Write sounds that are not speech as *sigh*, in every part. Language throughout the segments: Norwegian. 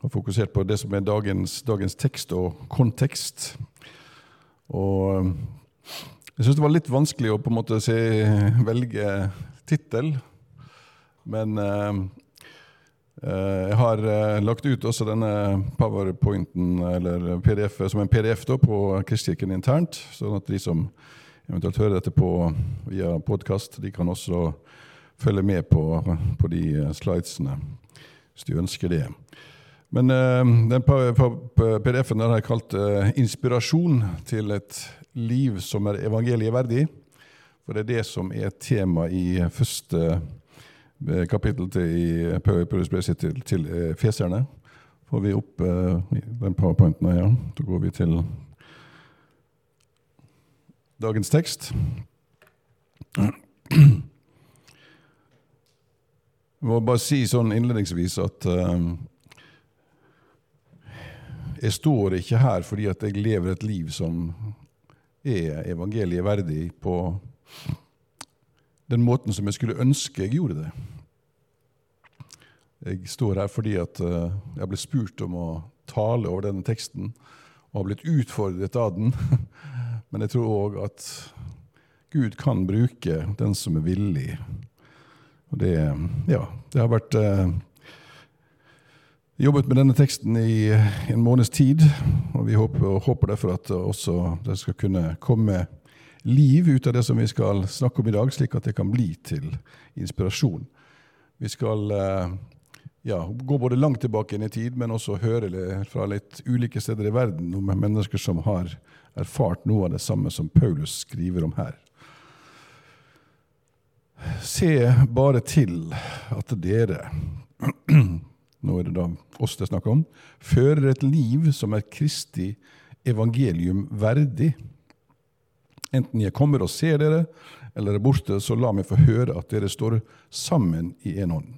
har fokusert på det som er dagens, dagens tekst og kontekst. Og eh, jeg syns det var litt vanskelig å på en måte se, velge tittel. Men eh, eh, jeg har eh, lagt ut også denne powerpointen, eller PDF, som en PDF da, på Kristkirken internt, sånn at de som eventuelt hører dette på, via podkast, de kan også følge med på, på de slidesene hvis de ønsker det. Men uh, den PDF-en har jeg kalt uh, 'Inspirasjon til et liv som er evangelieverdig'. For det er det som er tema i første uh, kapittel til, i Paulus til, til feserne. Får vi opp den powerpointen her, ja. Da går vi til dagens tekst. Jeg må bare si sånn innledningsvis at jeg står ikke her fordi at jeg lever et liv som er evangeliet verdig på den måten som jeg skulle ønske jeg gjorde det. Jeg står her fordi at uh, jeg ble spurt om å tale over denne teksten og har blitt utfordret av den. *laughs* Men jeg tror òg at Gud kan bruke den som er villig og det, ja, det har vært eh, jobbet med denne teksten i en måneds tid, og vi håper, håper derfor at også det skal kunne komme liv ut av det som vi skal snakke om i dag, slik at det kan bli til inspirasjon. Vi skal eh, ja, gå både langt tilbake inn i tid, men også høre fra litt ulike steder i verden om mennesker som har erfart noe av det samme som Paulus skriver om her. Se bare til at dere Nå er det da oss det er snakk om. Fører et liv som er Kristi evangelium verdig. Enten jeg kommer og ser dere, eller er borte, så la meg få høre at dere står sammen i en ånd.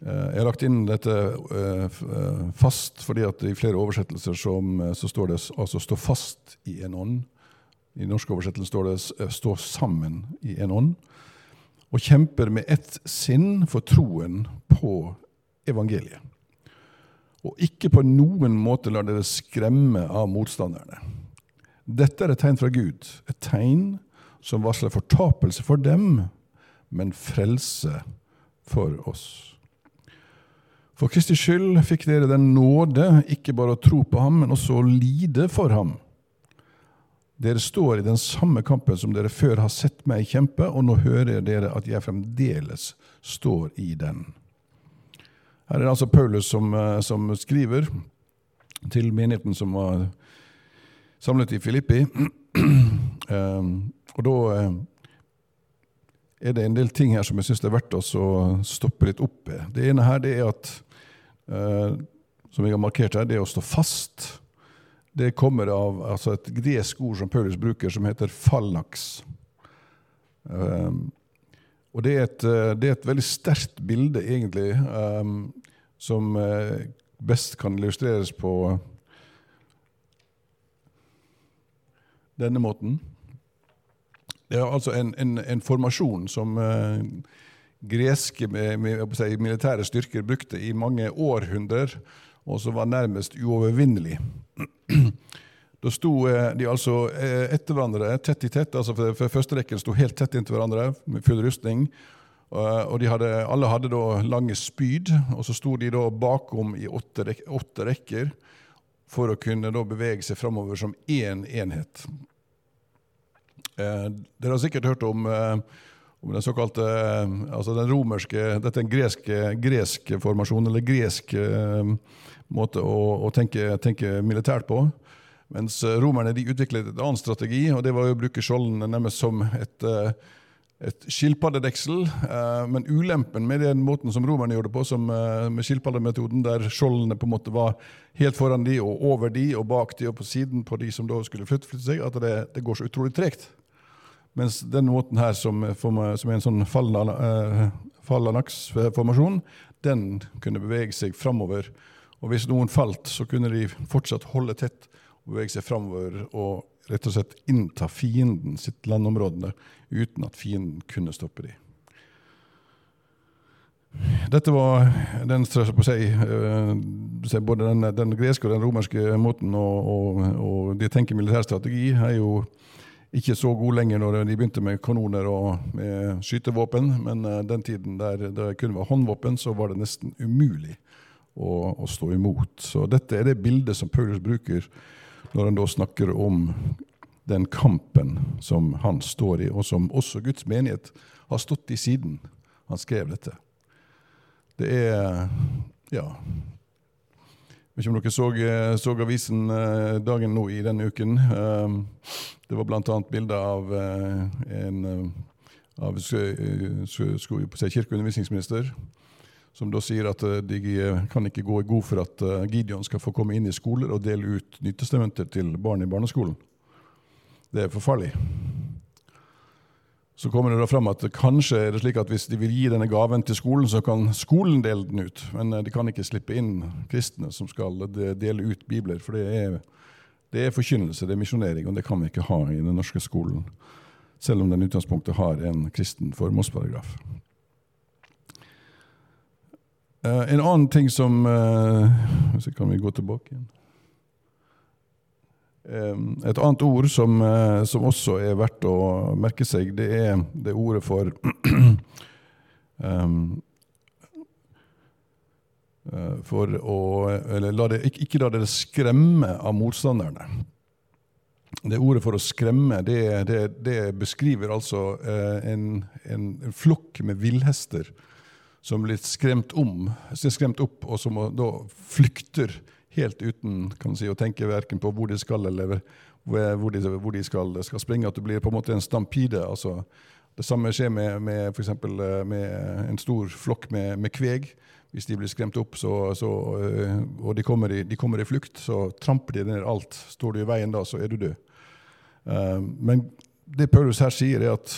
Eh, jeg har lagt inn dette eh, eh, fast, fordi at i flere oversettelser så står det altså 'stå fast i en ånd'. I norsk oversettelse står det 'stå sammen i en ånd'. Og kjemper med ett sinn for troen på evangeliet. Og ikke på noen måte lar dere skremme av motstanderne. Dette er et tegn fra Gud, et tegn som varsler fortapelse for dem, men frelse for oss. For Kristi skyld fikk dere den nåde ikke bare å tro på ham, men også å lide for ham dere står i den samme kampen som dere før har sett meg kjempe, og nå hører dere at jeg fremdeles står i den. Her er det altså Paulus som, eh, som skriver til menigheten som var samlet i Filippi. Um, *clears throat* og da eh, er det en del ting her som jeg syns det er verdt å stoppe litt opp ved. Det ene her det er at, som jeg har markert her, det er å stå fast det kommer av altså et gresk ord som Paulus bruker, som heter fallax. Um, og det er, et, eh, det er, et, veldig sterkt bilde, egentlig, um, som uh, best kan illustreres på denne måten. Det er altså en, en, en formasjon som uh, greske med, med, si, militære styrker brukte i mange århundrer og som var nærmest uovervinnelig. *clears throat* Da sto eh, de altså eh, etter hverandre, tett i tett. altså for, for Første rekken sto helt tett inntil hverandre med full rustning. Og de hadde, alle hadde da lange spyd, og så sto de da bakom i åtte, rek åtte rekker for å kunne da bevege seg framover som én enhet. Eh, dere har sikkert hørt om om den såkalte altså den romerske Dette er en gresk, formasjon, eller gresk måte å, å tenke, tenke, militært på. Mens romerne de utviklet et annen strategi, og det var å bruke skjoldene nærmest som et, et skilpaddedeksel. Eh, men ulempen med den måten som romerne gjorde det på, som, eh, med skilpaddemetoden, der skjoldene på en måte var helt foran de og over de og bak de og på siden på de som da skulle flytte, flytte seg, at det, det, går så utrolig tregt. Mens den måten her, som, som er en sånn fallanaksformasjon, den kunne bevege seg framover. Og hvis noen falt, så kunne de fortsatt holde tett og bevege seg framover og rett og slett innta fienden sitt landområdene uten at fienden kunne stoppe dem. Dette var den, på seg, uh, både den, den, greske og den romerske måten å, å, å de tenker militærstrategi er jo ikke så god lenger når de begynte med kanoner og med skytevåpen, men uh, den tiden der det kun var håndvåpen, så var det nesten umulig å, og stå imot. Så dette er det bildet som Paulus bruker når han da snakker om den kampen som han står i, og som også Guds menighet har stått i siden han skrev dette. Det er Ja. Jeg vet ikke om dere så, så avisen eh, dagen nå i denne uken. Eh, det var bl.a. bilder av eh, en av kirkeundervisningsminister som da sier at de kan ikke gå i god for at Gideon skal få komme inn i skoler og dele ut Nyttestementer til barn i barneskolen. Det er for farlig. Så kommer det da fram at kanskje er det slik at hvis de vil gi denne gaven til skolen, så kan skolen dele den ut. Men eh, de kan ikke slippe inn kristne som skal dele ut bibler. For det er, det er forkynnelse, det er misjonering, og det kan vi ikke ha i den norske skolen. Selv om den utgangspunktet har en kristen formålsparagraf. Eh, en annen ting som uh, Så kan vi gå tilbake igjen. Et annet ord som, uh, som, også er verdt å merke seg, det er det ordet for um, *clears throat* For å Eller la det, ikke, ikke la dere skremme av motstanderne. Det ordet for å skremme, det, det, det beskriver altså en, en, en flokk med villhester som blir skremt om, skremt opp, og som da flykter helt uten kan si, å tenke verken på hvor de skal eller hvor de, hvor de skal, skal, springe. At det blir på en måte en stampide. altså det samme skjer med, med, for eh, med en stor flokk med, med kveg. Hvis de blir skremt opp så, så, eh, og de kommer, i, de kommer, i, flukt, så tramper de ned alt. Står du i veien da, så er du død. Eh, men det Paulus her sier, er at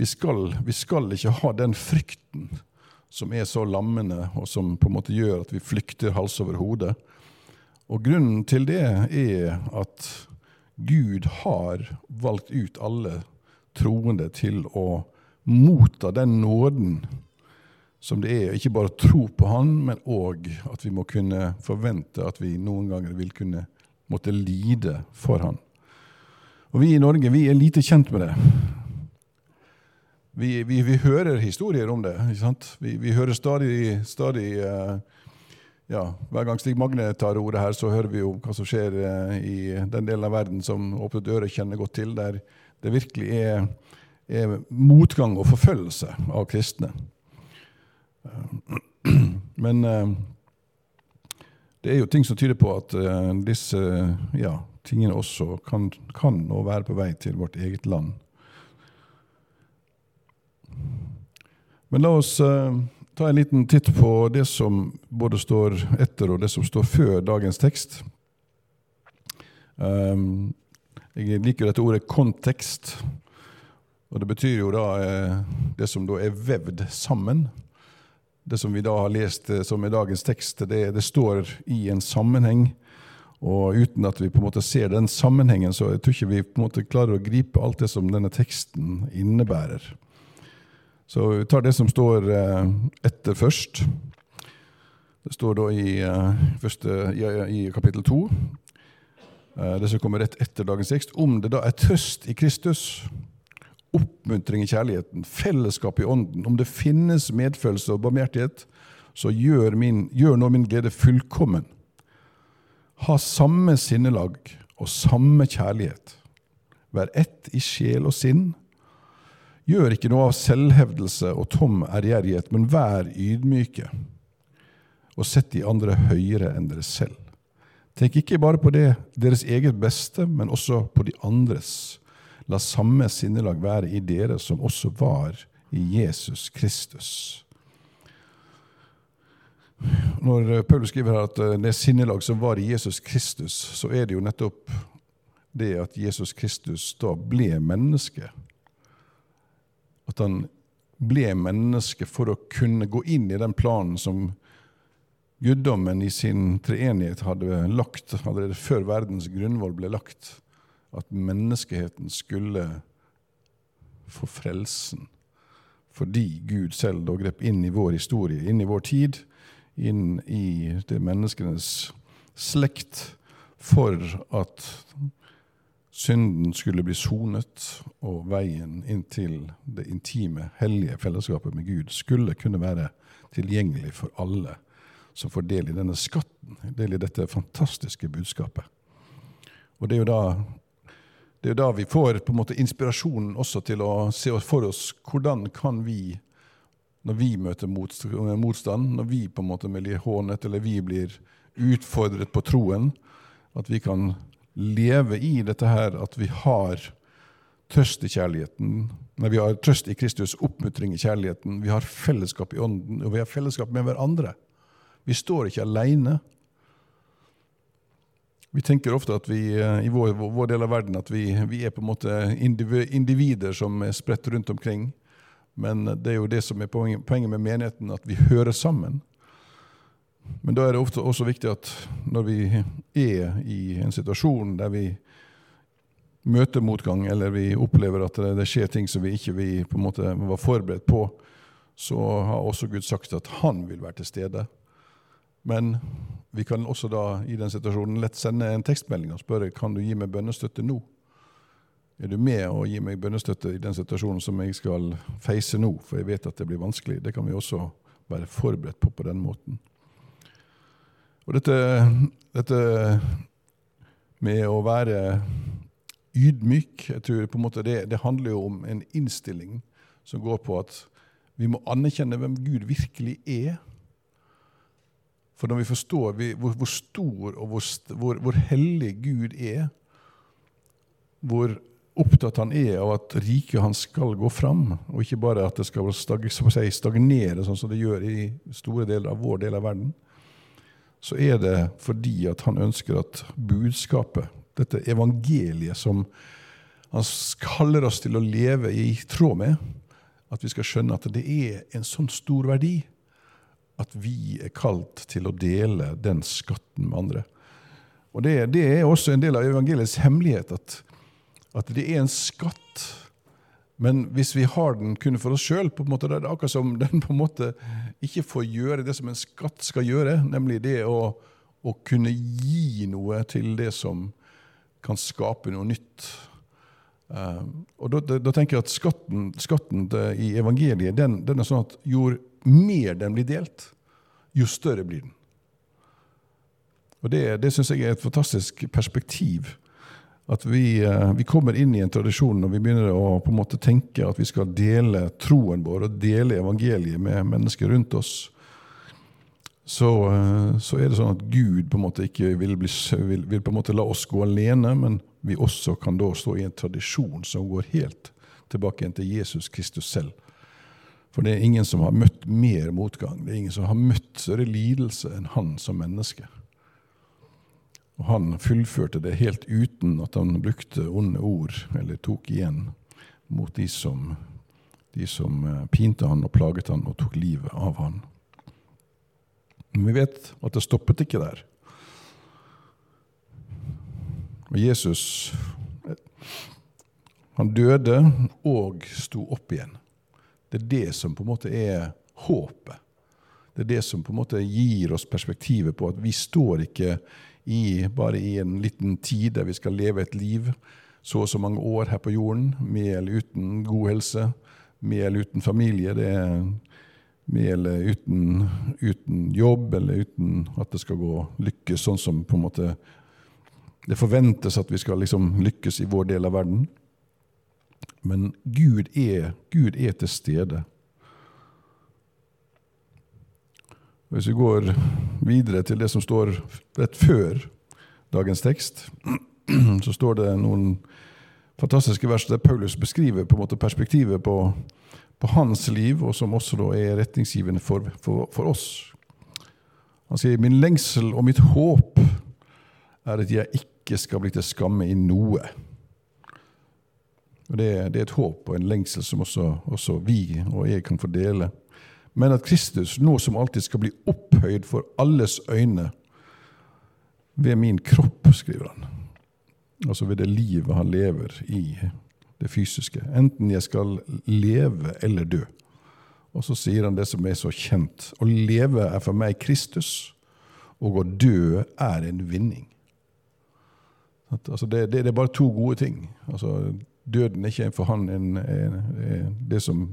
vi skal, vi skal ikke ha den frykten som er så lammende, og som på en måte gjør at vi flykter hals over hode. Og grunnen til det er at Gud har valgt ut alle troende til å motta den nåden som det er, ikke bare tro på Han, men òg at vi må kunne forvente at vi noen ganger vil kunne måtte lide for Han. Og Vi i Norge vi er lite kjent med det. Vi, vi, vi hører historier om det. Vi, vi, hører stadig, stadig uh, ja, hver gang Stig Magne tar ordet her, så hører vi jo hva som skjer eh, i den delen av verden som Åpnet dører kjenner godt til, der det virkelig er, er motgang og forfølgelse av kristne. Eh, *clears throat* men eh, det er jo ting som tyder på at disse ja, tingene også kan, kan nå være på vei til vårt eget land. Men la oss ta en liten titt på det som både står etter og det som står før dagens tekst. Um, jeg liker dette ordet 'kontekst'. Og Det betyr jo da eh, det som da er vevd sammen. Det som vi da har lest eh, som er dagens tekst, det, det, står i en sammenheng. Og uten at vi på en måte ser den sammenhengen, så jeg tror ikke vi på en måte klarer å gripe alt det som denne teksten innebærer. Så vi tar det som står eh, etter først. Det står da i, eh, første, i kapittel to, eh, det som kommer rett etter dagens tekst, om det da er trøst i Kristus, oppmuntring i kjærligheten, fellesskap i ånden, om det finnes medfølelse og barmhjertighet, så gjør, min, gjør nå min glede fullkommen. Ha samme sinnelag og samme kjærlighet. Vær ett i sjel og sinn Gjør ikke noe av selvhevdelse og tom ærgjerrighet, men vær ydmyke, og sett de andre høyere enn dere selv. Tenk ikke bare på det deres eget beste, men også på de andres. La samme sinnelag være i dere som også var i Jesus Kristus. Når Paulus skriver her at det det sinnelag som var i Jesus Kristus, så er det jo nettopp det at Jesus Kristus da ble menneske. At han ble menneske for å kunne gå inn i den planen som guddommen i sin treenighet hadde lagt allerede før verdens grunnvoll ble lagt. At menneskeheten skulle få frelsen. Fordi Gud selv da grep inn i vår historie, inn i vår tid, inn i det menneskenes slekt, for at synden skulle bli sonet, og veien inn til det intime, hellige fellesskapet med Gud skulle kunne være tilgjengelig for alle som får del i denne skatten, del i dette fantastiske budskapet. Og det er jo da, er da vi får på en måte inspirasjonen også til å se for oss hvordan kan vi, når vi møter motstand, når vi på en måte blir hånet eller vi blir utfordret på troen, at vi kan leve i dette her at vi har trøst i kjærligheten. Nei, vi har trøst i Kristus, oppmuntring i kjærligheten. Vi har fellesskap i ånden, og vi har fellesskap med hverandre. Vi står ikke alene. Vi tenker ofte at vi eh, i vår, vår del av verden at vi, vi, er på en måte individer som er spredt rundt omkring. Men det er jo det som er poenget med menigheten, at vi hører sammen. Men da er det ofte også viktig at når vi er i en situasjon der vi møter motgang, eller vi opplever at det, skjer ting som vi ikke vi måte var forberedt på, så har også Gud sagt at han vil være til stede. Men vi kan også da i den situasjonen lett sende en tekstmelding og spørre kan du gi meg bønnestøtte nå. Er du med å gi meg bønnestøtte i den situasjonen som jeg skal feise nå? For jeg vet at det blir vanskelig. Det kan vi også være forberedt på på den måten. Og dette, dette med å være ydmyk jeg tror på en måte det, det handler jo om en innstilling som går på at vi må anerkjenne hvem Gud virkelig er. For når vi forstår hvor, hvor stor og hvor, hvor, hvor, hellig Gud er, hvor opptatt han er av at riket hans skal gå fram, og ikke bare at det skal stagnere, sånn som det gjør i store deler av vår del av verden, så er det fordi at han ønsker at budskapet, dette evangeliet som han kaller oss til å leve i tråd med, at vi skal skjønne at det er en sånn stor verdi at vi er kalt til å dele den skatten med andre. Og Det, det er også en del av evangeliets hemmelighet, at, at, det er en skatt. Men hvis vi har den kun for oss sjøl, er det akkurat som den på en måte ikke får gjøre det som en skatt skal gjøre, nemlig det å, å kunne gi noe til det som kan skape noe nytt. Uh, og da, da, da, tenker jeg at Skatten, skatten i evangeliet den, den er sånn at jo mer den blir delt, jo større blir den. Og Det, det syns jeg er et fantastisk perspektiv. At vi, eh, vi, kommer inn i en tradisjon når vi begynner å på en måte tenke at vi skal dele troen vår og dele evangeliet med mennesker rundt oss. Så, eh, så er det sånn at Gud på en måte ikke vil, bli, vil, vil på en måte la oss gå alene, men vi også kan da stå i en tradisjon som går helt tilbake til Jesus Kristus selv. For det er ingen som har møtt mer motgang, det er ingen som har møtt større lidelse enn han som menneske. Og han fullførte det helt uten at han brukte onde ord eller tok igjen mot de som, de som eh, pinte han og plaget han og tok livet av han. Men vi vet at det stoppet ikke der. Og Jesus han døde og sto opp igjen. Det er det som på en måte er håpet. Det er det som på en måte gir oss perspektivet på at vi står ikke i, bare i en liten tid der vi skal leve et liv så og så mange år her på jorden, med eller uten god helse, med eller uten familie. det er med eller uten, uten, jobb, eller uten at det skal gå lykkes sånn som på en måte det forventes at vi skal liksom lykkes i vår del av verden. Men Gud er, Gud er til stede. Hvis vi går videre til det som står rett før dagens tekst, *clears throat* så står det noen fantastiske vers der Paulus beskriver på en måte perspektivet på, på hans liv, og som også er retningsgivende for, for, for oss. Han sier, 'Min lengsel og mitt håp er at jeg ikke skal bli til skamme i noe'. Og det, det er et håp og en lengsel som også, også vi og jeg kan få dele. Men at Kristus nå som alltid skal bli opphøyd for alles øyne ved min kropp, skriver han. Altså ved det livet han lever i det fysiske. Enten jeg skal leve eller dø. Og så sier han det som er så kjent. Å leve er for meg Kristus, og å dø er en vinning. Altså det, det, det, er bare to gode ting. Altså Døden er ikke for han en, en, en, det som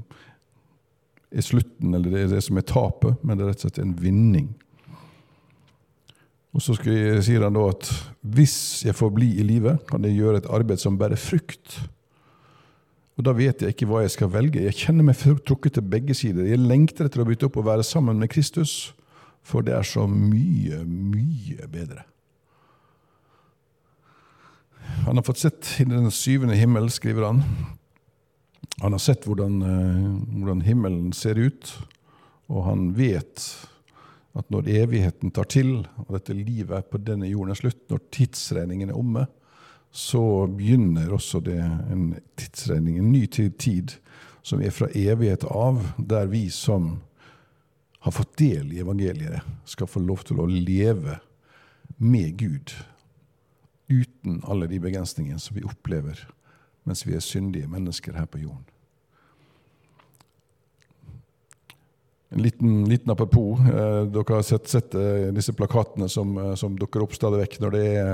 er slutten, eller det er det som er tapet, men det er rett og slett en vinning. Og Så sier han da at hvis jeg får bli i live, kan jeg gjøre et arbeid som bærer frukt. Og Da vet jeg ikke hva jeg skal velge. Jeg kjenner meg trukket til begge sider. Jeg lengter etter å bytte opp og være sammen med Kristus, for det er så mye, mye bedre. Han har fått sett i den syvende himmel, skriver han. Han har sett hvordan, eh, hvordan himmelen ser ut, og han vet at når evigheten tar til, og dette livet på denne jorden er slutt, når tidsregningen er omme, så begynner også det en tidsregning, en ny tid, som er fra evighet av, der vi som har fått del i evangeliet, skal få lov til å leve med Gud uten alle de begrensningene som vi opplever mens vi er syndige mennesker her på jorden. En liten, liten apropos. Eh, dere har sett, sett eh, disse plakatene som, eh, som, dukker opp stadig vekk når det er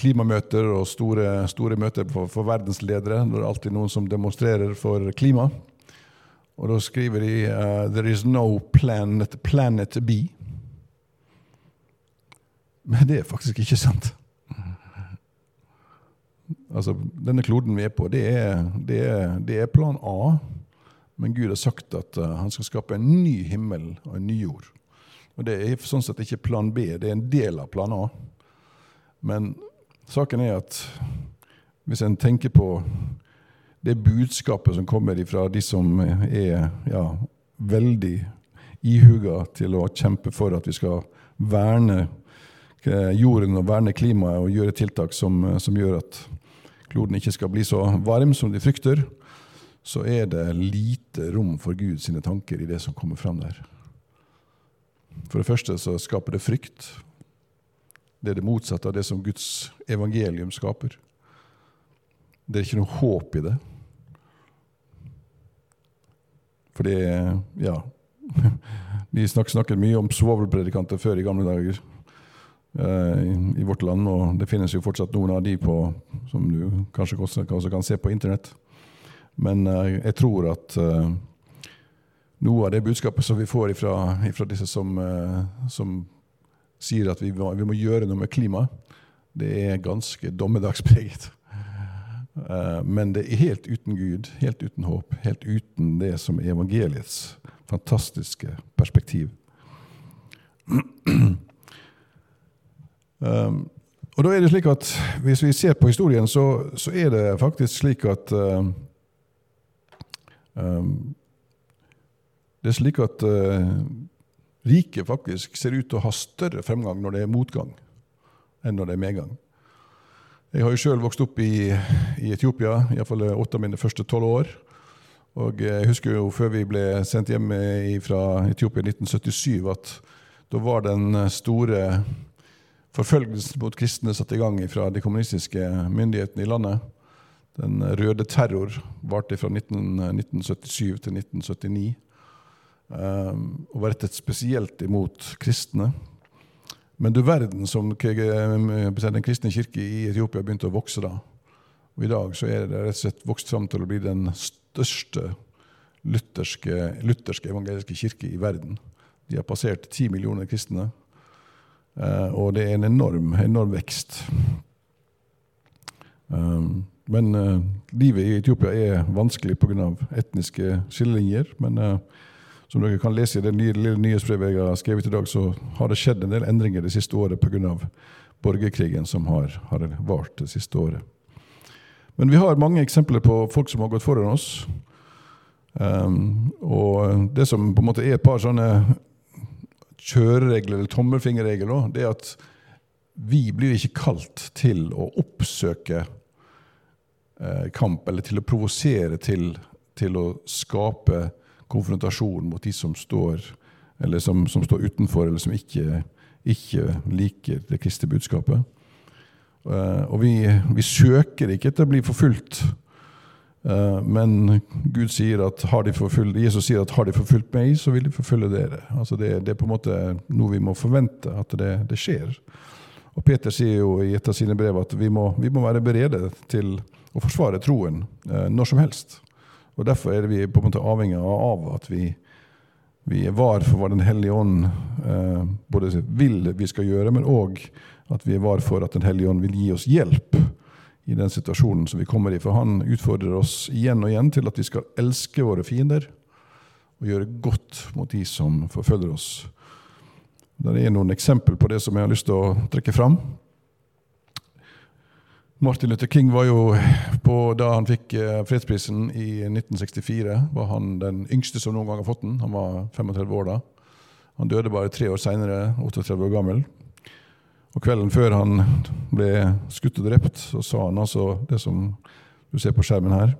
klimamøter og store, store møter for, for, verdensledere. Det er alltid noen som demonstrerer for klima. Og da skriver de uh, 'There is no planet, planet B'. Men det er faktisk ikke sant. Altså, Denne kloden vi er på, det er, det er, det er plan A. Men Gud har sagt at uh, han skal skape en ny himmel og en ny jord. Og Det er sånn sett ikke plan B, det er en del av plan A. Men saken er at hvis en tenker på det budskapet som kommer fra de som er ja, veldig ihuga til å kjempe for at vi skal verne eh, jorden og verne klimaet og gjøre tiltak som, som gjør at kloden ikke skal bli så varm som de frykter, så er det lite rom for Gud sine tanker i det som kommer fram der. For det første så skaper det frykt. Det er det motsatte av det som Guds evangelium skaper. Det er ikke noe håp i det. For det Ja. *laughs* Vi snakket mye om svovelpredikanter før i gamle dager i, i, vårt land, og det finnes jo fortsatt noen av de på, som du kanskje også, kan se på internett. Men uh, jeg tror at uh, noe av det budskapet som vi får fra disse som, som, sier at vi må, vi må, gjøre noe med klimaet, det er ganske dommedagspreget. Men det er helt uten Gud, helt uten håp, helt uten det som er evangeliets fantastiske perspektiv. *clears throat* Um, og da er det slik at Hvis vi ser på historien, så, så er det faktisk slik at um, Det er slik at uh, riket faktisk ser ut til å ha større fremgang når det er motgang, enn når det er medgang. Jeg har jo sjøl vokst opp i, i Etiopia, iallfall åtte av mine første tolv år. Og jeg husker jo før vi ble sendt hjem fra Etiopia i 1977, at da var den store forfølgelsen mot kristne satt i gang fra de kommunistiske myndighetene i landet. Den røde terror varte fra 1977 til 1979 um, og var rettet spesielt imot kristne. Men du verden som den kristne kirke i Etiopia begynte å vokse da. Og I dag så er det rett og slett vokst fram til å bli den største lutherske, lutherske evangeliske kirke i verden. De har passert ti millioner kristne. Uh, og det er en enorm, enorm vekst. Um, men uh, livet i Etiopia er vanskelig pga. etniske skillelinjer. Men uh, som dere kan lese i det nye, lille nyhetsbrevet jeg har skrevet i dag, så har det skjedd en del endringer det siste året pga. borgerkrigen som har, har vart det siste året. Men vi har mange eksempler på folk som har gått foran oss. Um, og det som på en måte er et par sånne kjøreregler eller tommelfingerregler, det er at vi blir ikke kalt til å oppsøke eh, kamp, eller til å provosere til, til, å skape konfrontasjon mot de som står, som, som står utenfor, eller som ikke, ikke liker det kristne budskapet. Eh, og vi, vi, søker ikke etter å bli forfulgt. Eh, men Gud sier at har de forfulgt, Jesus sier at har de forfulgt meg, så vil de forfølge dere. Altså det, det, er på en måte noe vi må forvente at det, det, skjer. Og Peter sier jo i et av sine brev at vi må, vi må være berede til å forsvare troen eh, når som helst. Og Derfor er vi på en måte avhengig av at vi, vi er var for hva Den hellige ånd eh, både vil vi skal gjøre, men òg at vi er var for at Den hellige ånd vil gi oss hjelp i den situasjonen som vi kommer i. For han utfordrer oss igjen og igjen til at vi skal elske våre fiender og gjøre godt mot de som forfølger oss. Det er noen eksempel på det som jeg har lyst til å trekke fram. Martin Luther King var jo på, Da han fikk eh, fredsprisen i 1964, var han den yngste som noen gang har fått den. Han var 35 år da. Han døde bare tre år seinere, 38 år gammel. Og Kvelden før han ble skutt og drept, så sa han altså det som du ser på skjermen her.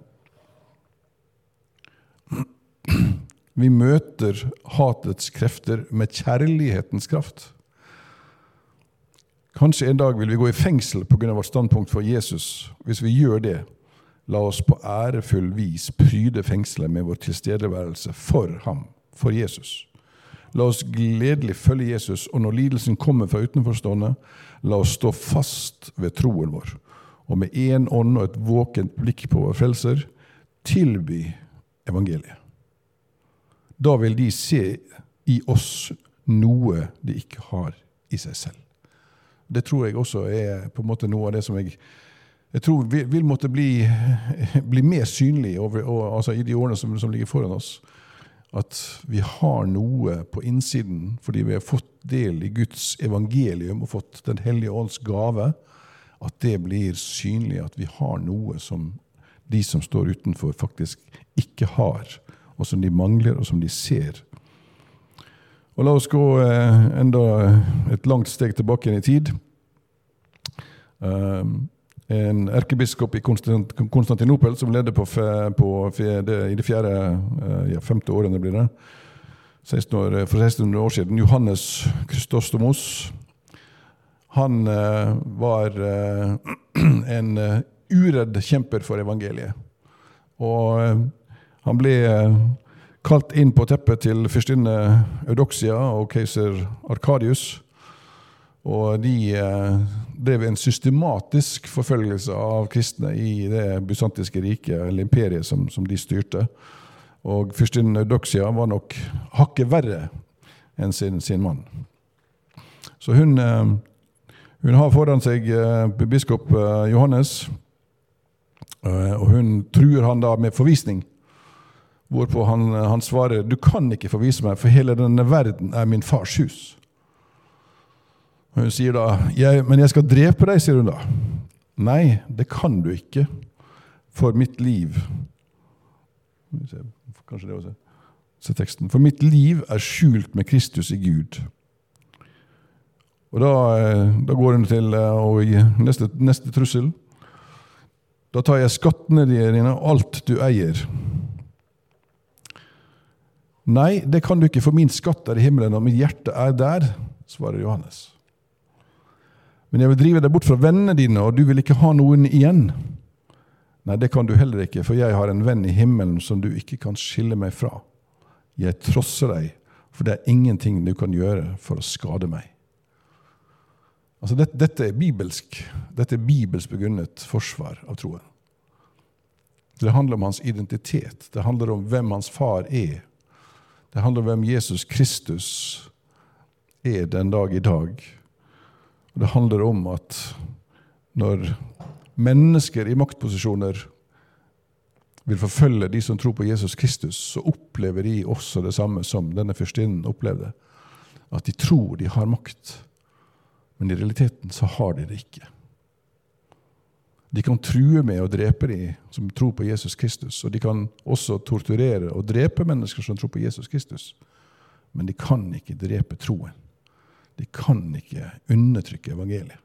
Vi møter hatets krefter med kjærlighetens kraft. Kanskje en dag vil vi gå i fengsel pga. vårt standpunkt for Jesus. Hvis vi gjør det, la oss på ærefull vis pryde fengselet med vår tilstedeværelse for ham, for Jesus. La oss gledelig følge Jesus, og når lidelsen kommer fra utenforstående, la oss stå fast ved troen vår, og med én ånd og et våkent blikk på vår frelser tilby evangeliet. Da vil de se i oss noe de ikke har i seg selv. Det tror jeg også er på en måte noe av det som jeg jeg tror vil, vil måtte bli, bli, mer synlig over, og, altså i de årene som, som ligger foran oss at vi har noe på innsiden fordi vi har fått del i Guds evangelium og fått Den hellige ånds gave, at det blir synlig at vi har noe som de som står utenfor, faktisk ikke har, og som de mangler, og som de ser. Og La oss gå eh, enda et langt steg tilbake igjen i tid. Um, en erkebiskop i Konstantinopel som ledde på, på i det fjerde, eh, ja, femte årene, blir det. 16 år, for 1600 år siden. Johannes Krystostomos. Han eh, var eh, *clears throat* en uh, uredd kjemper for evangeliet. Og eh, han ble eh, kalt inn på teppet til fyrstinne Eudoxia og keiser Arkadius. Og de eh, drev en systematisk forfølgelse av kristne i det bysantiske riket, eller imperiet, som, som de styrte. Og fyrstinnen Eudoxia var nok hakket verre enn sin, sin mann. Så hun, eh, hun, har foran seg eh, biskop eh, Johannes, og hun truer han da med forvisning. Hvorpå han, han svarer du kan ikke forvise meg, for hele denne verden er min fars hus. Og Hun sier da jeg, 'Men jeg skal drepe deg', sier hun da. Nei, det kan du ikke, for mitt liv Kanskje det også. Se teksten. For mitt liv er skjult med Kristus i Gud. Og Da, eh, da går hun til eh, neste, neste trussel. Da tar jeg skattene dine, alt du eier. Nei, det kan du ikke, for min skatt er i himmelen, og mitt hjerte er der, svarer Johannes. Men jeg vil drive deg bort fra vennene dine, og du vil ikke ha noen igjen. Nei, det kan du heller ikke, for jeg har en venn i himmelen som du ikke kan skille meg fra. Jeg trosser deg, for det er ingenting du kan gjøre for å skade meg. Altså, dette, dette er bibelsk. Dette er bibelsk begrunnet forsvar av troen. Det handler om hans identitet. Det handler om hvem hans far er. Det handler om hvem Jesus Kristus er den dag i dag. Det handler om at når mennesker i maktposisjoner vil forfølge de som tror på Jesus Kristus, så opplever de også det samme som denne fyrstinnen opplevde. At de tror de har makt, men i realiteten så har de det ikke. De kan true med å drepe de som tror på Jesus Kristus. Og de kan også torturere og drepe mennesker som tror på Jesus Kristus. Men de kan ikke drepe troen. De kan ikke undertrykke evangeliet.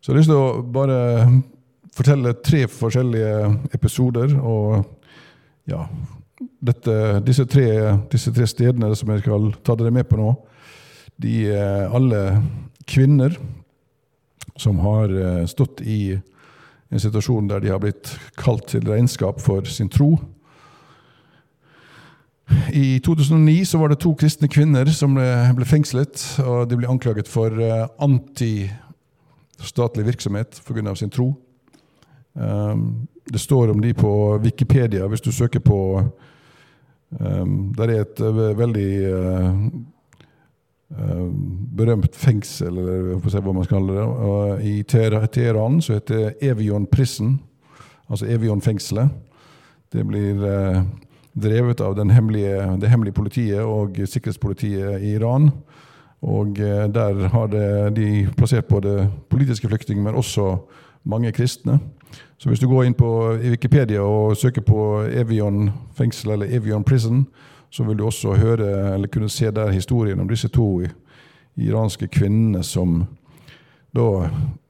Så jeg har lyst til å bare fortelle tre forskjellige episoder. Og ja, dette, disse, tre, disse, tre, stedene som jeg skal ta dere med på nå, de er alle kvinner som har eh, stått i en situasjon der de har blitt kalt til regnskap for sin tro. I 2009 så var det to kristne kvinner som ble, ble fengslet. og De ble anklaget for uh, antistatlig virksomhet pga. sin tro. Um, det står om de på Wikipedia, hvis du søker på um, Der er et uh, veldig uh, berømt fengsel, eller får se hva man skal kalle det. I Teheran så heter det Evion Prison, altså Evion-fengselet. Det blir drevet av hemmelige, det hemmelige politiet og sikkerhetspolitiet i Iran. Og der har de plassert både politiske flyktninger, men også mange kristne. Så hvis du går inn på Wikipedia og søker på Evion fengsel eller Evion prison, så vil du også høre eller kunne se der historien om disse to iranske kvinnene som da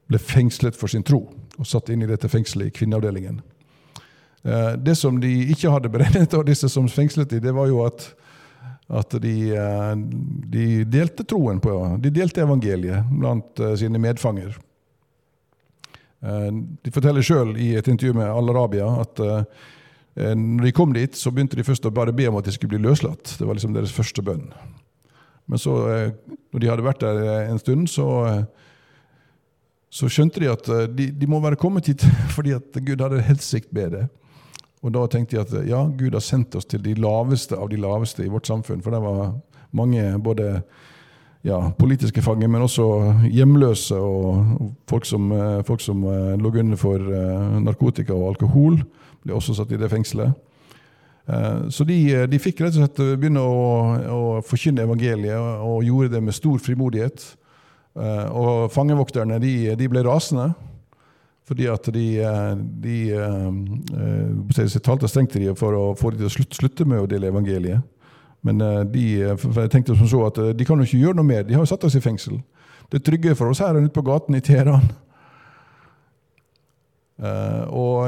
ble fengslet for sin tro og satt inn i dette fengselet i kvinneavdelingen. Eh, det som de ikke hadde beregnet, av disse som fengslet dem, det var jo at, at de, eh, de, delte troen på De delte evangeliet blant eh, sine medfanger. De forteller sjøl i et intervju med Al Arabia at når de kom dit, så begynte de først å bare be om at de skulle bli løslatt. Det var liksom deres første bønn. Men så, når de hadde vært der en stund, så, så skjønte de at de, de, må være kommet hit *laughs* fordi at Gud hadde hensikt med det. Og da tenkte jeg at ja, Gud har sendt oss til de laveste av de laveste i vårt samfunn. For det var mange både ja, politiske fanger, men også hjemløse og folk som, eh, folk som eh, lå under for eh, narkotika og alkohol. Ble også satt i det fengselet. Så de, de fikk rett og slett begynne å, å forkynne evangeliet, og gjorde det med stor frimodighet. Og fangevokterne de, de ble rasende. Fordi at de, de, de talte strengt til dem for å få dem til å slutte, slutte med å dele evangeliet. Men eh, de, tenkte som så at eh, de kan jo ikke gjøre noe mer. De har jo satt oss i fengsel. Det er tryggere for oss her enn ute på gaten i Teheran. *laughs* Og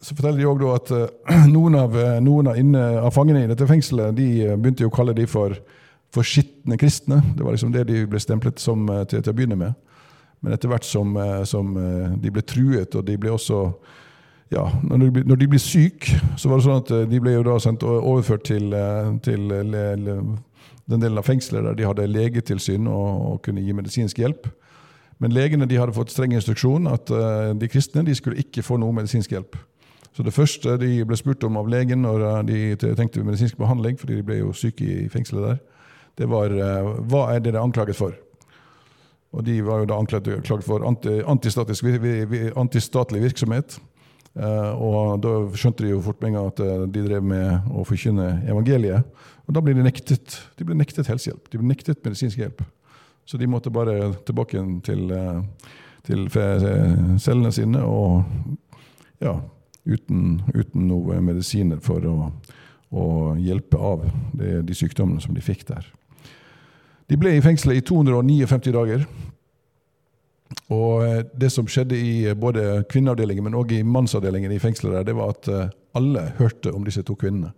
så forteller de òg at *clears throat* noen, av, noen av, inne, av, fangene i dette fengselet de begynte jo å kalle de for, for skitne kristne. Det var liksom det de ble stemplet som til, til å begynne med. Men etter hvert som, som de ble truet, og de ble også ja, når de, når de ble syke, så var det sånn at eh, de ble jo da sendt overført til, til le, le, den delen av fengselet der de hadde legetilsyn og, og, kunne gi medisinsk hjelp. Men legene de hadde fått streng instruksjon at de kristne de skulle ikke få noe medisinsk hjelp. Så det første de ble spurt om av legen når de tenkte medisinsk behandling, fordi de ble jo syke i fengselet der, det var hva er dere er anklaget for? Og de var jo da anklaget for anti, antistatlig virksomhet. Eh, og da skjønte de jo fort med en gang at eh, de drev med å forkynne evangeliet. Og da ble de nektet de ble nektet helsehjelp. De ble nektet medisinsk hjelp. Så de måtte bare tilbake til, eh, til cellene sine og ja, uten, uten noe medisiner for å, å hjelpe av de, de sykdommene som de fikk der. De ble i fengselet i 259 dager. Og eh, Det som skjedde i eh, både kvinneavdelingen, men også i mannsavdelingen i fengselet, der, det var at eh, alle hørte om disse to kvinnene.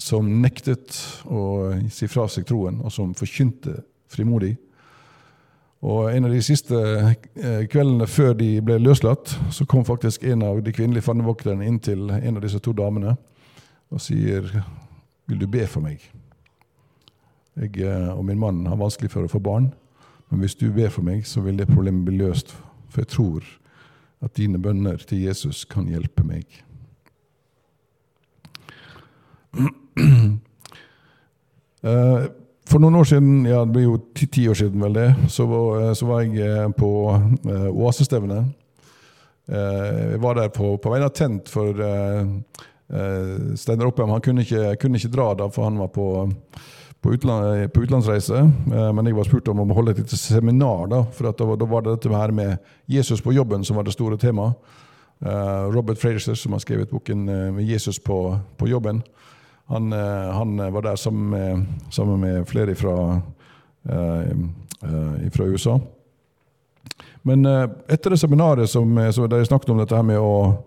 Som nektet å si fra seg troen, og som forkynte frimodig. Og En av de siste kveldene før de ble løslatt, så kom faktisk en av de kvinnelige fannevokterne inn til en av disse to damene og sier Vil du be for meg? Jeg og min mann har vanskelig for å få barn. Men hvis du ber for meg, så vil det problemet bli løst. For jeg tror at dine bønner til Jesus kan hjelpe meg. *clears throat* Eh, for noen år siden, ja det blir jo ti, ti år siden vel det, så eh, så var jeg eh, på Oasestevne. Jeg var der på, på vegne av Tent, for Steinar Oppheim han kunne kunne ikke, dra da, for han var på, på, utland, på utlandsreise, eh, men jeg var spurt om å holde et lite seminar. Da for da var, da var det dette her med Jesus på jobben som var det store temaet. Uh, Robert Frazier, som har skrevet boken uh, 'Jesus på, på jobben', han, han, var der sammen med, sammen med flere fra, fra USA. Men etter det seminaret som, som der jeg snakket om dette her med å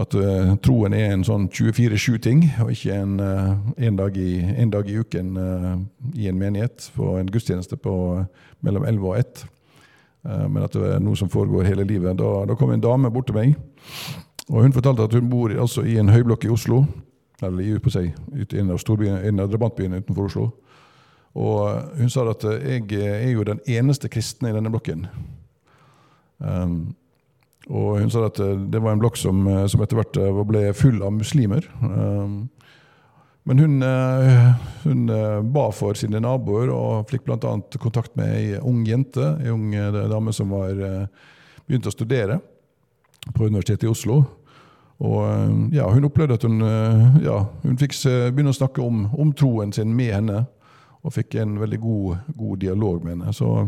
at uh, troen er en sånn 24-7-ting, og ikke en, uh, en, dag i, en, dag i, uken uh, i en menighet på en gudstjeneste på mellom 11 og 1. men at det er noe som foregår hele livet. Da, da, kom en dame bort til meg, og hun fortalte at hun bor altså, i en høyblokk i Oslo. Eller i, på seg, en av, en av drabantbyene utenfor Oslo. Og hun sa at jeg er jo den eneste kristne i denne blokken. Um, og hun sa at eh, det var en blokk som, eh, som etter hvert eh, ble full av muslimer. Um, men hun, hun ba for sine naboer og fikk bl.a. kontakt med ei ung jente, ei ung dame som var begynte å studere på Universitetet i Oslo. Og ja, Hun opplevde at hun, ja, hun fikk begynne å snakke om, om, troen sin med henne, og fikk en veldig god, god dialog med henne. Så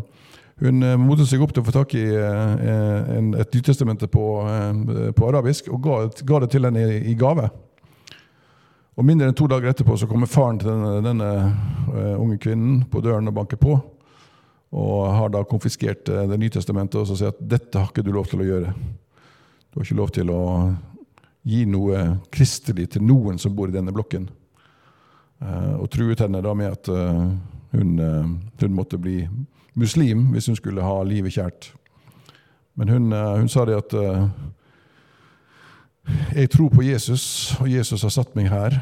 hun eh, motet seg opp til å få tak i eh, et Nytestamente på, eh, på, arabisk og ga, ga, det til henne i, i, gave. Og Mindre enn to dager etterpå så kommer faren til denne, denne unge kvinnen på døren og banker på. Og har da konfiskert Det nye testamentet og så sier at dette har ikke du lov til å gjøre. Du har ikke lov til å gi noe kristelig til noen som bor i denne blokken. Og truet henne da med at hun, hun måtte bli muslim hvis hun skulle ha livet kjært. Men hun, eh, hun sa det at uh, jeg tror på Jesus, og Jesus har satt meg her.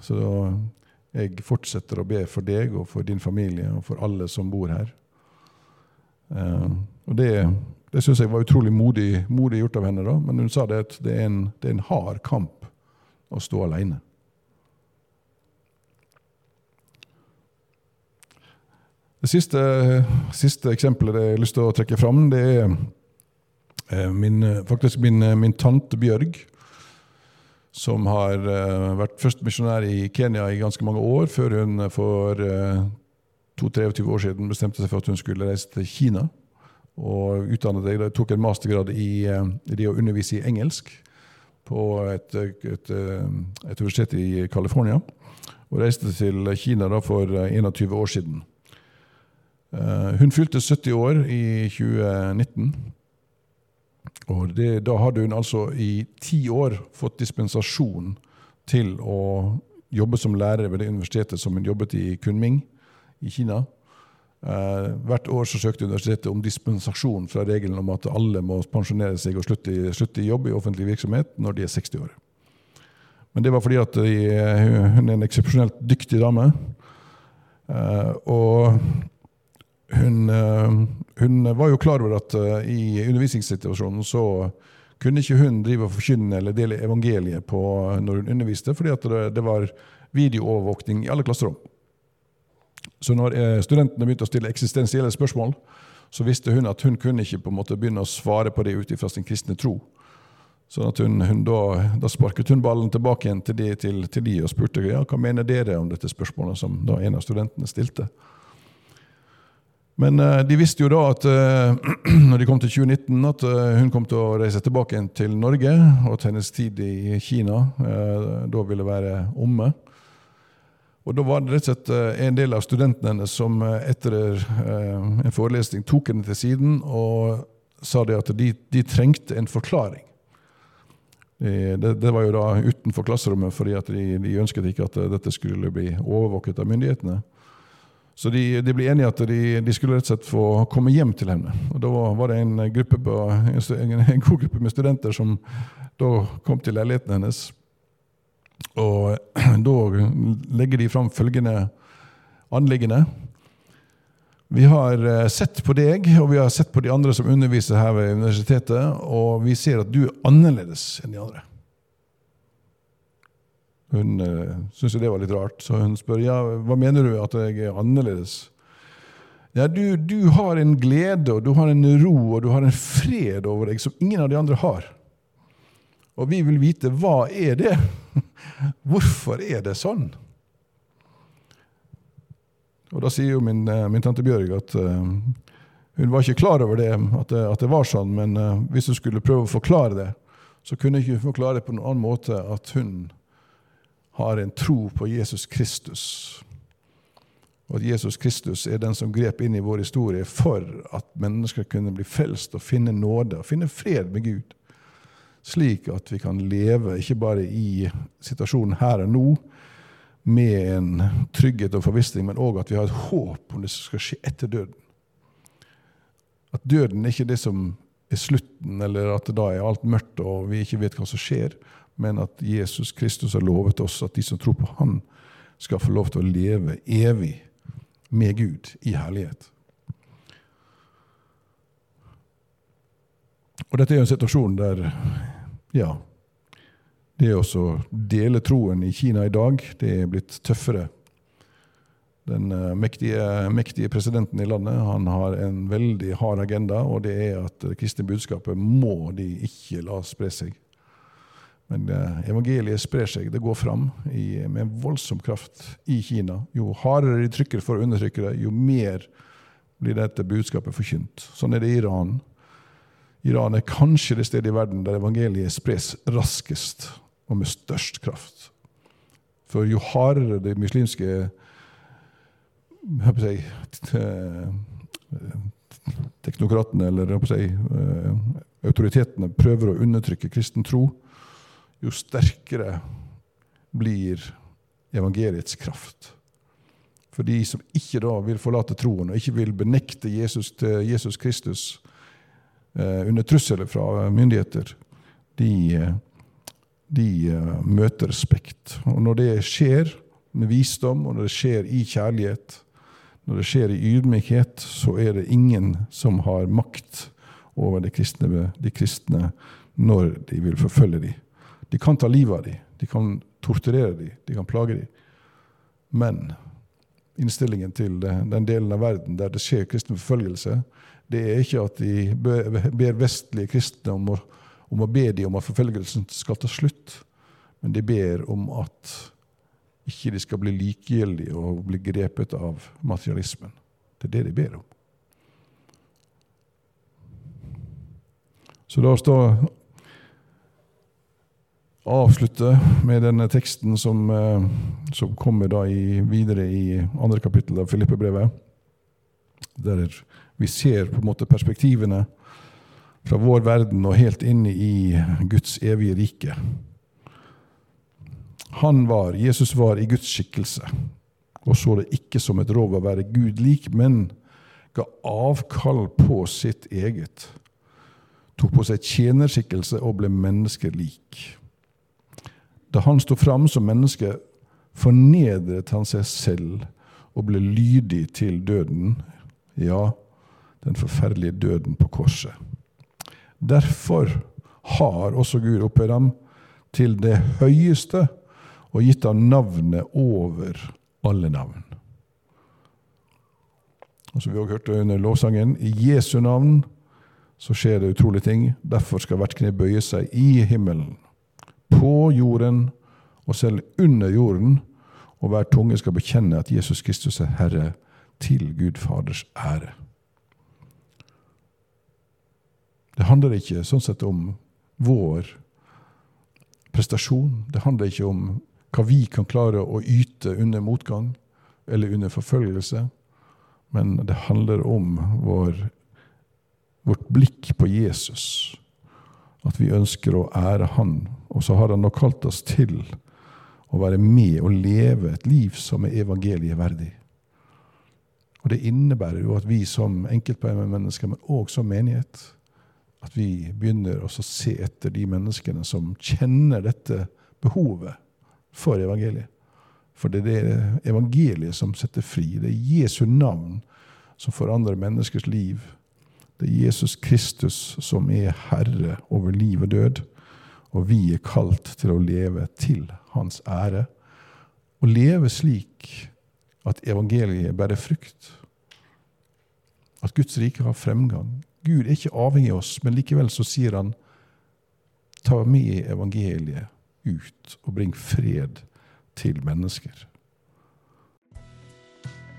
Så jeg fortsetter å be for deg og for din familie og for alle som bor her. Uh, og Det, det syns jeg var utrolig modig, modig, gjort av henne. da, Men hun sa det at det er en, det er en hard kamp å stå alene. Det siste, siste, eksempelet jeg har lyst til å trekke fram, det er eh, min, faktisk min, min, tante Bjørg. Som har eh, vært først misjonær i Kenya i ganske mange år, før hun for 22-23 eh, år siden bestemte seg for at hun skulle reise til Kina. Og utdannet deg, tok en mastergrad i, i, det å undervise i engelsk på et, et, et universitet i California. Og reiste til Kina for 21 år siden. Eh, hun fylte 70 år i 2019. Og det, Da hadde hun altså i ti år fått dispensasjon til å jobbe som lærer ved det universitetet som hun jobbet i Kunming i Kina. Uh, hvert år så søkte universitetet om dispensasjon fra regelen om at alle må pensjonere seg og slutte slutte i jobb i offentlig virksomhet når de er 60 år. Men det var fordi at de, hun er en eksepsjonelt dyktig dame. Og hun, eh, hun, var jo klar over at eh, i undervisningssituasjonen så kunne ikke hun drive og forkynne eller dele evangeliet på når hun underviste, fordi det, det, var videoovervåkning i alle klasserom. Så når eh, studentene begynte å stille eksistensielle spørsmål, så visste hun at hun kunne ikke på en måte begynne å svare på det ut ifra sin kristne tro. Så at hun, hun da, da, sparket hun ballen tilbake igjen til de, til, til de og spurte ja, hva mener dere om dette spørsmålet som en av studentene stilte. Men uh, de visste jo da at uh, *clears throat* når de kom til 2019, at uh, hun kom til å reise tilbake til Norge, og at hennes tid i Kina da ville være omme. Og Da var det rett og slett en del av studentene hennes som etter en forelesning tok henne til siden og sa det at de, de trengte en forklaring. Det, det, var jo da utenfor klasserommet, fordi de, de ønsket ikke at dette skulle bli overvåket av myndighetene. Så de, de, ble enige at de, de, skulle rett og slett få komme hjem til henne. Og Da var det en, gruppe på, en, en god gruppe med studenter som da kom til leiligheten hennes. Og *clears throat* da legger de fram følgende anliggende. Vi har eh, sett på deg, og vi har sett på de andre som underviser her ved universitetet, og vi ser at du er annerledes enn de andre. Hun uh, syntes det var litt rart, så hun spør ja, hva mener du at jeg er annerledes. Ja, du, du, har en glede, og du har en ro og du har en fred over deg som ingen av de andre har. Og vi vil vite hva er det? *laughs* Hvorfor er det sånn? Og da sier jo min, eh, min tante Bjørg at uh, hun var ikke klar over det, at det, at det var sånn, men uh, hvis hun skulle prøve å forklare det, så kunne hun ikke forklare det på noen annen måte at hun har en tro på Jesus Kristus. Og at Jesus Kristus er den som grep inn i vår historie for at mennesker kunne bli frelst og finne nåde og finne fred med Gud. Slik at vi kan leve ikke bare i situasjonen her og nå, med en trygghet og forvissning, men òg at vi har et håp om det som skal skje etter døden. At døden er ikke det som er slutten, eller at da er alt mørkt og vi ikke vet hva som skjer, men at Jesus Kristus har lovet oss at de som tror på Han, skal få lov til å leve evig med Gud i herlighet. Og dette er en situasjon der ja, det å dele troen i Kina i dag, det er blitt tøffere. Den uh, mektige, mektige, presidenten i landet han har en veldig hard agenda, og det er at det kristne budskapet må de ikke la spre seg. Men uh, evangeliet sprer seg, det går fram i, med voldsom kraft i Kina. Jo hardere de trykker for å undertrykke det, jo mer blir dette budskapet forkynt. Sånn er det i Iran. Iran er kanskje det stedet i verden der evangeliet spres raskest og med størst kraft. For jo hardere de muslimske si, teknokratene eller si, eh, autoritetene prøver å undertrykke kristen tro, jo sterkere blir evangeliets kraft. For de som ikke da vil forlate troen og ikke vil benekte Jesus til Jesus Kristus eh, under trusler fra myndigheter, de eh, de uh, møter respekt. Og når det skjer med visdom, og når det skjer i kjærlighet, når det skjer i ydmykhet, så er det ingen som har makt over de kristne, de kristne når de vil forfølge dem. De kan ta livet av dem, de kan torturere dem, de kan plage dem. Men innstillingen til den delen av verden der det skjer kristen forfølgelse, det er ikke at de ber vestlige kristne om å om å be dem om at forfølgelsen skal ta slutt, men de ber om at ikke de skal bli likegyldige og bli grepet av materialismen. Det er det de ber om. Så la oss da avslutte med denne teksten som, eh, som kommer da i, videre i andre kapittel av Filippe-brevet, der vi ser på en måte perspektivene fra vår verden og helt inn i Guds evige rike. Han var, Jesus var i Guds skikkelse og så det ikke som et rov å være Gud lik, men ga avkall på sitt eget. Tok på seg tjenerskikkelse og ble mennesker lik. Da han sto fram som menneske, fornedret han seg selv og ble lydig til døden, ja, den forferdelige døden på korset. Derfor har også Gud opphøyd ham til det høyeste og gitt ham navnet over alle navn. Og som vi også hørte under lovsangen, i Jesu navn så skjer det utrolige ting. Derfor skal hvert kne bøye seg i himmelen, på jorden og selv under jorden, og hver tunge skal bekjenne at Jesus Kristus er Herre, til Gud Faders ære. Det handler ikke sånn sett om vår prestasjon. Det handler ikke om hva vi kan klare å yte under motgang eller under forfølgelse. Men det handler om vår, vårt blikk på Jesus. At vi ønsker å ære Han. Og så har Han nok kalt oss til å være med og leve et liv som er evangeliet verdig. Og Det innebærer jo at vi som enkeltmennesker, men òg som menighet, at vi begynner å se etter de menneskene som kjenner dette behovet for evangeliet. For det er det evangeliet som setter fri. Det er Jesu navn som forandrer menneskers liv. Det er Jesus Kristus som er herre over liv og død. Og vi er kalt til å leve til hans ære. Å leve slik at evangeliet bærer frukt. At Guds rike har fremgang. Gud er ikke avhengig av oss, men likevel så sier han ta med evangeliet ut og bring fred til mennesker.